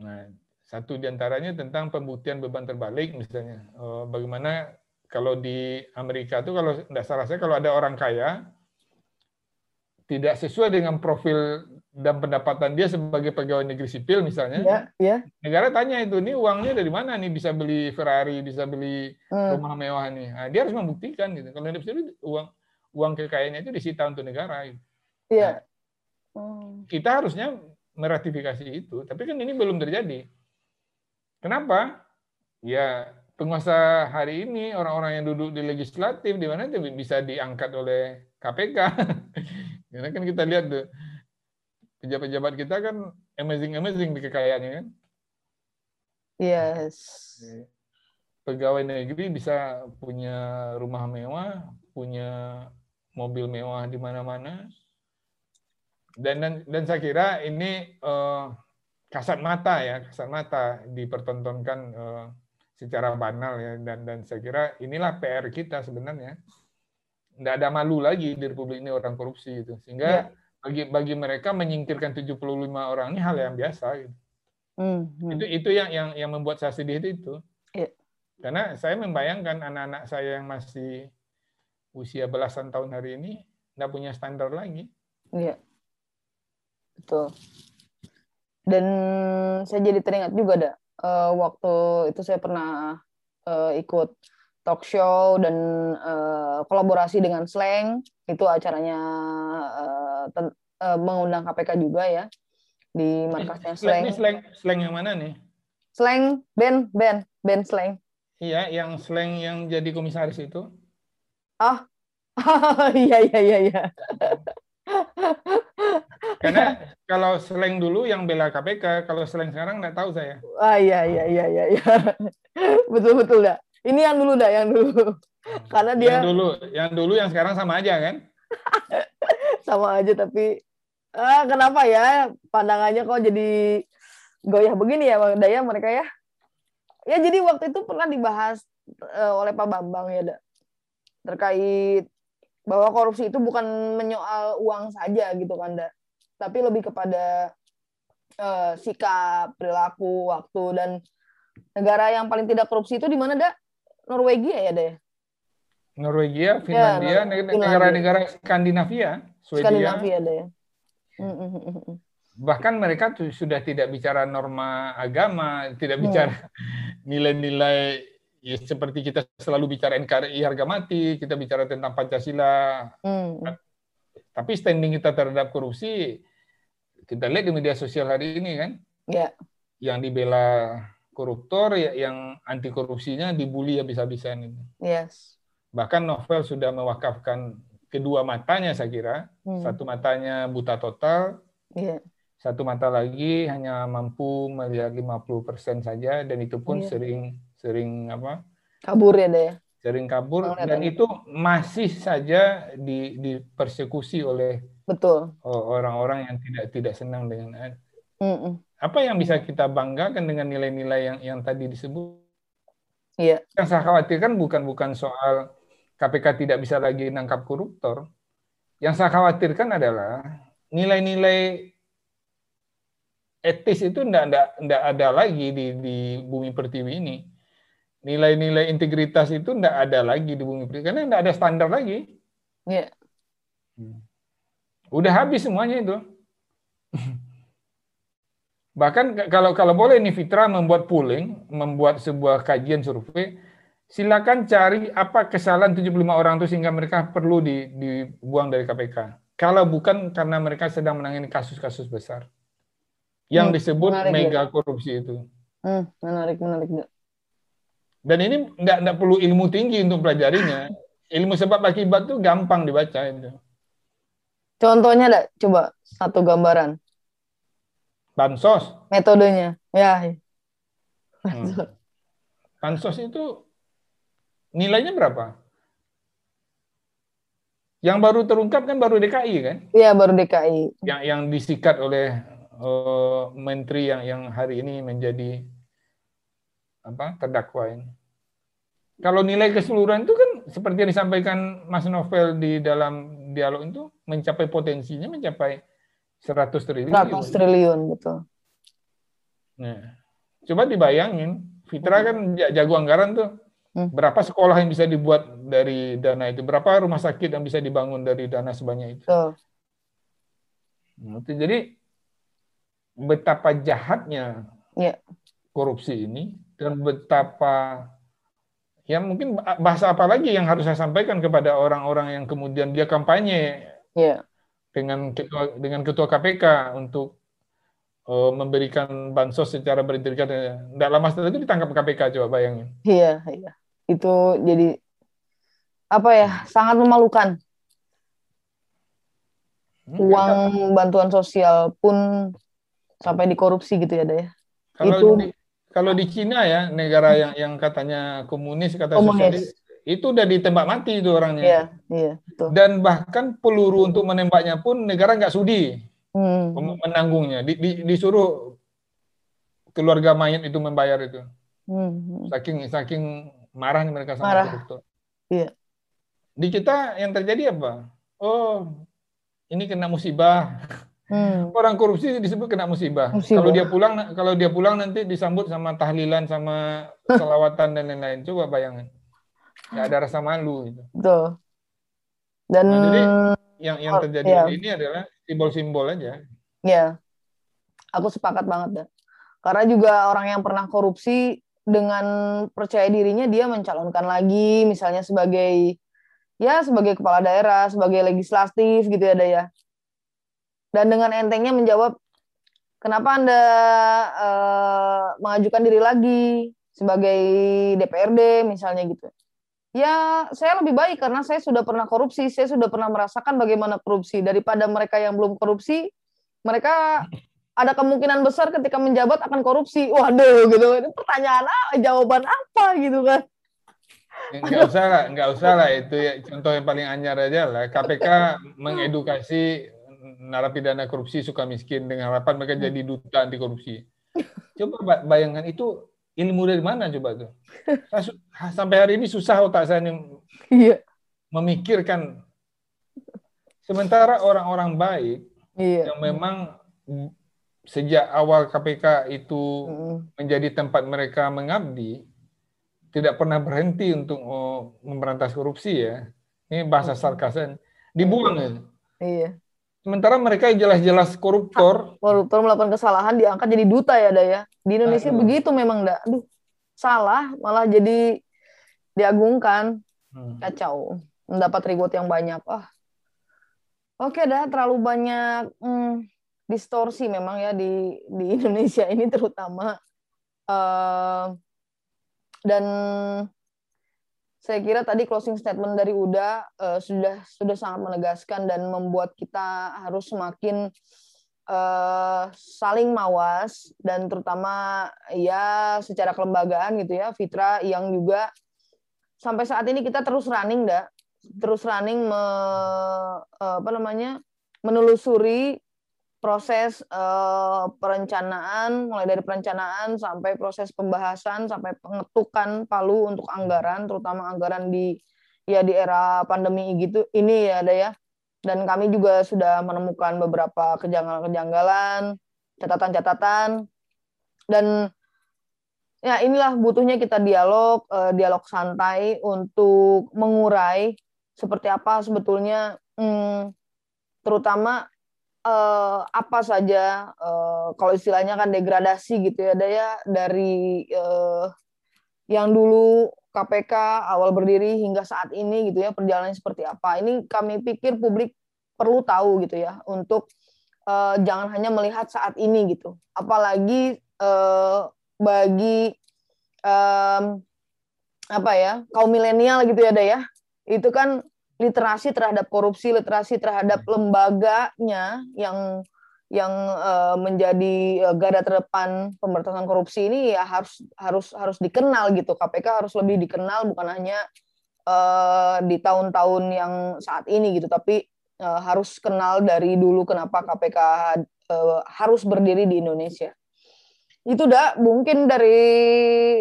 Nah, satu di antaranya tentang pembuktian beban terbalik misalnya. Oh, bagaimana kalau di Amerika itu kalau tidak salah saya kalau ada orang kaya tidak sesuai dengan profil dan pendapatan dia sebagai pegawai negeri sipil misalnya, ya, ya. negara tanya itu, ini uangnya dari mana nih bisa beli Ferrari, bisa beli hmm. rumah mewah nih. Nah, dia harus membuktikan gitu. Kalau hidup sendiri uang uang kekayaannya itu disita untuk negara. Gitu. Iya. Nah, kita harusnya meratifikasi itu, tapi kan ini belum terjadi. Kenapa? Ya penguasa hari ini orang-orang yang duduk di legislatif di mana bisa diangkat oleh KPK. Karena kan kita lihat tuh pejabat-pejabat kita kan amazing-amazing di kekayaannya kan. Yes. Pegawai negeri bisa punya rumah mewah, punya mobil mewah di mana-mana. Dan, dan dan saya kira ini uh, kasat mata ya, kasat mata dipertontonkan uh, secara banal ya dan dan saya kira inilah PR kita sebenarnya. Tidak ada malu lagi di Republik ini orang korupsi itu. Sehingga ya. bagi bagi mereka menyingkirkan 75 orang ini hal yang biasa gitu. Hmm, hmm. Itu itu yang yang yang membuat saya sedih itu. itu. Ya. Karena saya membayangkan anak-anak saya yang masih usia belasan tahun hari ini nggak punya standar lagi. Iya. Betul. Dan saya jadi teringat juga ada uh, waktu itu saya pernah uh, ikut talk show dan uh, kolaborasi dengan Slang itu acaranya uh, uh, mengundang KPK juga ya di markasnya Slang. Ini slang, slang yang mana nih? Slang, band, band, band Slang. Iya, yang slang yang jadi komisaris itu. Ah, iya iya iya iya. Karena kalau slang dulu yang bela KPK, kalau slang sekarang nggak tahu saya. Ah iya iya iya iya. iya. betul betul dah. Ini yang dulu dah, yang dulu. Karena dia yang dulu, yang dulu yang sekarang sama aja kan? sama aja tapi ah, kenapa ya pandangannya kok jadi goyah begini ya Bang Daya mereka ya? ya jadi waktu itu pernah dibahas uh, oleh Pak Bambang ya da, terkait bahwa korupsi itu bukan menyoal uang saja gitu kan da, tapi lebih kepada uh, sikap perilaku waktu dan negara yang paling tidak korupsi itu di mana da Norwegia ya da ya Norwegia, Finlandia, ya, negara-negara Skandinavia, Swedia. Skandinavia ada ya. Mm -hmm bahkan mereka sudah tidak bicara norma agama, tidak hmm. bicara nilai-nilai ya, seperti kita selalu bicara NKRI harga mati, kita bicara tentang Pancasila. Hmm. Tapi standing kita terhadap korupsi, kita lihat di media sosial hari ini kan, yeah. yang dibela koruptor, ya, yang anti korupsinya dibully habis-habisan itu. Yes. Bahkan novel sudah mewakafkan kedua matanya saya kira, hmm. satu matanya buta total, yeah satu mata lagi hanya mampu melihat 50% saja dan itu pun iya. sering sering apa? kabur ya deh. Sering kabur oh, dan itu masih saja di dipersekusi oleh betul orang-orang yang tidak tidak senang dengan mm -mm. apa yang bisa kita banggakan dengan nilai-nilai yang yang tadi disebut. Iya. Yang saya khawatirkan bukan bukan soal KPK tidak bisa lagi nangkap koruptor. Yang saya khawatirkan adalah nilai-nilai etis itu tidak ada lagi di, di bumi pertiwi ini. Nilai-nilai integritas itu tidak ada lagi di bumi pertiwi karena tidak ada standar lagi. Yeah. Udah habis semuanya itu. Bahkan kalau kalau boleh nih Fitra membuat polling, membuat sebuah kajian survei, silakan cari apa kesalahan 75 orang itu sehingga mereka perlu dibuang dari KPK. Kalau bukan karena mereka sedang menangani kasus-kasus besar yang hmm, disebut mega ya. korupsi itu. Hmm, menarik, menarik. Dan ini nggak nggak perlu ilmu tinggi untuk pelajarinya. Ilmu sebab akibat itu gampang dibaca itu. Contohnya, ada coba satu gambaran. Bansos. Metodenya, ya. Hmm. Bansos itu nilainya berapa? Yang baru terungkap kan baru DKI kan? Iya, baru DKI. Yang yang disikat oleh uh, menteri yang yang hari ini menjadi apa terdakwa ini. Kalau nilai keseluruhan itu kan seperti yang disampaikan Mas Novel di dalam dialog itu mencapai potensinya mencapai 100 triliun. 100 triliun betul. Nah, coba dibayangin, Fitra kan jago anggaran tuh. Hmm. Berapa sekolah yang bisa dibuat dari dana itu? Berapa rumah sakit yang bisa dibangun dari dana sebanyak itu? Betul. Nah, jadi betapa jahatnya ya. korupsi ini dan betapa ya mungkin bahasa apa lagi yang harus saya sampaikan kepada orang-orang yang kemudian dia kampanye ya. dengan ketua dengan ketua KPK untuk uh, memberikan bansos secara berintegritas. Tidak lama setelah itu ditangkap KPK coba bayangin. Iya, iya. Itu jadi apa ya sangat memalukan. Hmm, Uang bantuan sosial pun sampai dikorupsi gitu ya, Daya. Kalau itu di, kalau di Cina ya, negara yang yang katanya komunis kata komunis. sosialis itu udah ditembak mati itu orangnya. Iya, iya, betul. Dan bahkan peluru untuk menembaknya pun negara nggak sudi hmm. menanggungnya. Di, di, disuruh keluarga mayat itu membayar itu. Hmm. Saking saking marahnya mereka sama Marah. koruptor. Iya. Di kita yang terjadi apa? Oh, ini kena musibah Hmm. Orang korupsi disebut kena musibah. musibah. Kalau dia pulang, kalau dia pulang nanti disambut sama tahlilan, sama selawatan dan lain-lain. Coba bayangin. Nggak ada rasa malu. Gitu. Betul. Dan nah, jadi yang yang terjadi ya. ini adalah simbol-simbol aja. Ya, aku sepakat banget dah. Karena juga orang yang pernah korupsi dengan percaya dirinya dia mencalonkan lagi, misalnya sebagai ya sebagai kepala daerah, sebagai legislatif gitu ya, ya. Dan dengan entengnya menjawab, kenapa anda uh, mengajukan diri lagi sebagai DPRD misalnya gitu. Ya, saya lebih baik karena saya sudah pernah korupsi, saya sudah pernah merasakan bagaimana korupsi daripada mereka yang belum korupsi. Mereka ada kemungkinan besar ketika menjabat akan korupsi. Waduh, gitu. Ini pertanyaan apa, jawaban apa gitu kan? Enggak usah lah, enggak usah lah itu ya contoh yang paling anyar aja lah. KPK mengedukasi narapidana korupsi suka miskin dengan harapan mereka jadi duta anti korupsi. Coba bayangkan itu ilmu dari mana coba tuh? Sampai hari ini susah otak saya nih iya. memikirkan. Sementara orang-orang baik iya. yang memang sejak awal KPK itu mm. menjadi tempat mereka mengabdi, tidak pernah berhenti untuk oh, memberantas korupsi ya. Ini bahasa sarkasan. Dibuang ya. Iya. Sementara mereka yang jelas-jelas koruptor. Koruptor melakukan kesalahan diangkat jadi duta ya, Daya. Di Indonesia Aduh. begitu memang, dah. Aduh, salah malah jadi diagungkan. Hmm. Kacau. Mendapat reward yang banyak. Ah. Oke dah, terlalu banyak hmm, distorsi memang ya di di Indonesia ini terutama. Uh, dan saya kira tadi closing statement dari Uda uh, sudah sudah sangat menegaskan dan membuat kita harus semakin uh, saling mawas dan terutama ya secara kelembagaan gitu ya Fitra yang juga sampai saat ini kita terus running dah terus running me, uh, apa namanya menelusuri proses uh, perencanaan mulai dari perencanaan sampai proses pembahasan sampai pengetukan palu untuk anggaran terutama anggaran di ya di era pandemi gitu ini ya ada ya. Dan kami juga sudah menemukan beberapa kejanggalan-kejanggalan catatan-catatan. Dan ya inilah butuhnya kita dialog uh, dialog santai untuk mengurai seperti apa sebetulnya hmm, terutama uh, apa saja uh, kalau istilahnya kan degradasi gitu ya Daya dari uh, yang dulu KPK awal berdiri hingga saat ini gitu ya perjalanannya seperti apa. Ini kami pikir publik perlu tahu gitu ya untuk uh, jangan hanya melihat saat ini gitu. Apalagi uh, bagi um, apa ya kaum milenial gitu ya Daya. Itu kan literasi terhadap korupsi, literasi terhadap hmm. lembaganya yang yang uh, menjadi uh, garda terdepan pemberantasan korupsi ini ya harus harus harus dikenal gitu. KPK harus lebih dikenal bukan hanya uh, di tahun-tahun yang saat ini gitu, tapi uh, harus kenal dari dulu kenapa KPK uh, harus berdiri di Indonesia. Itu dah mungkin dari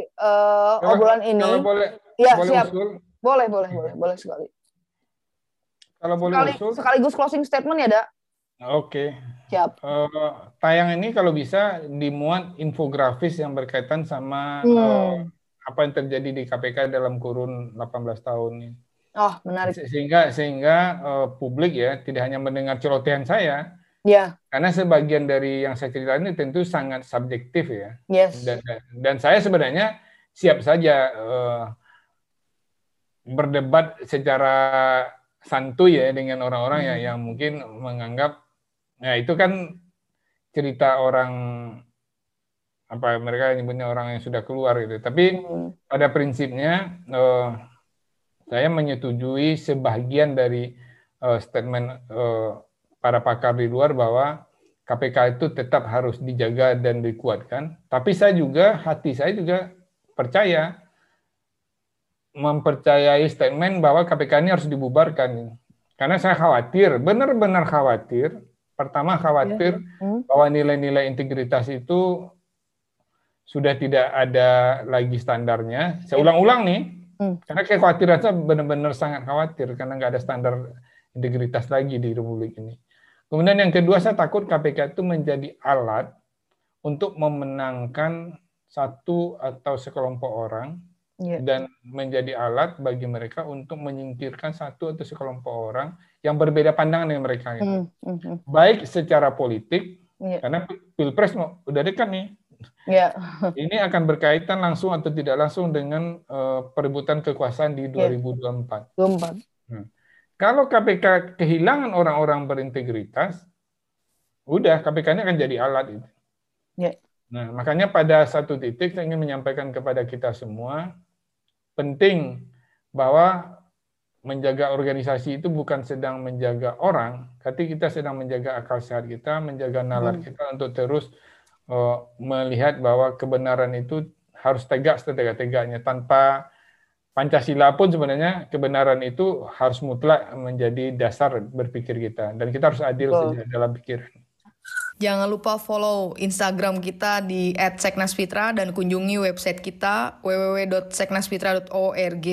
uh, obrolan ini. Kalau boleh, ya boleh siap. Usul. Boleh, boleh, boleh, boleh sekali. Kalau boleh Sekali, usul. Sekaligus closing statement ya, Dak. Oke. Okay. Siap. Uh, tayang ini kalau bisa dimuat infografis yang berkaitan sama hmm. uh, apa yang terjadi di KPK dalam kurun 18 tahun ini. Oh, menarik. Sehingga sehingga uh, publik ya tidak hanya mendengar celotehan saya. Ya. Karena sebagian dari yang saya ceritakan ini tentu sangat subjektif ya. Yes. Dan, dan saya sebenarnya siap saja uh, berdebat secara santuy ya dengan orang-orang ya hmm. yang mungkin menganggap ya itu kan cerita orang apa mereka nyebutnya orang yang sudah keluar gitu. Tapi hmm. pada prinsipnya uh, saya menyetujui sebagian dari uh, statement uh, para pakar di luar bahwa KPK itu tetap harus dijaga dan dikuatkan. Tapi saya juga hati saya juga percaya mempercayai statement bahwa KPK ini harus dibubarkan. Karena saya khawatir, benar-benar khawatir. Pertama khawatir ya. hmm. bahwa nilai-nilai integritas itu sudah tidak ada lagi standarnya. Saya ulang-ulang nih, hmm. karena kekhawatiran saya benar-benar sangat khawatir karena nggak ada standar integritas lagi di Republik ini. Kemudian yang kedua saya takut KPK itu menjadi alat untuk memenangkan satu atau sekelompok orang yeah. dan menjadi alat bagi mereka untuk menyingkirkan satu atau sekelompok orang yang berbeda pandangan dengan mereka. Mm -hmm. Baik secara politik, yeah. karena pilpres mau udah dekat nih. Yeah. Ini akan berkaitan langsung atau tidak langsung dengan uh, perebutan kekuasaan di 2024. Yeah. 24. Hmm. Kalau KPK kehilangan orang-orang berintegritas, udah KPK ini akan jadi alat itu. Yeah. Nah, makanya pada satu titik saya ingin menyampaikan kepada kita semua, penting bahwa menjaga organisasi itu bukan sedang menjaga orang, tapi kita sedang menjaga akal sehat kita, menjaga nalar hmm. kita untuk terus uh, melihat bahwa kebenaran itu harus tegak setegak-tegaknya tanpa Pancasila pun sebenarnya kebenaran itu harus mutlak menjadi dasar berpikir kita dan kita harus adil oh. dalam pikiran. Jangan lupa follow Instagram kita di @seknaspitra dan kunjungi website kita www.seknaspitra.org.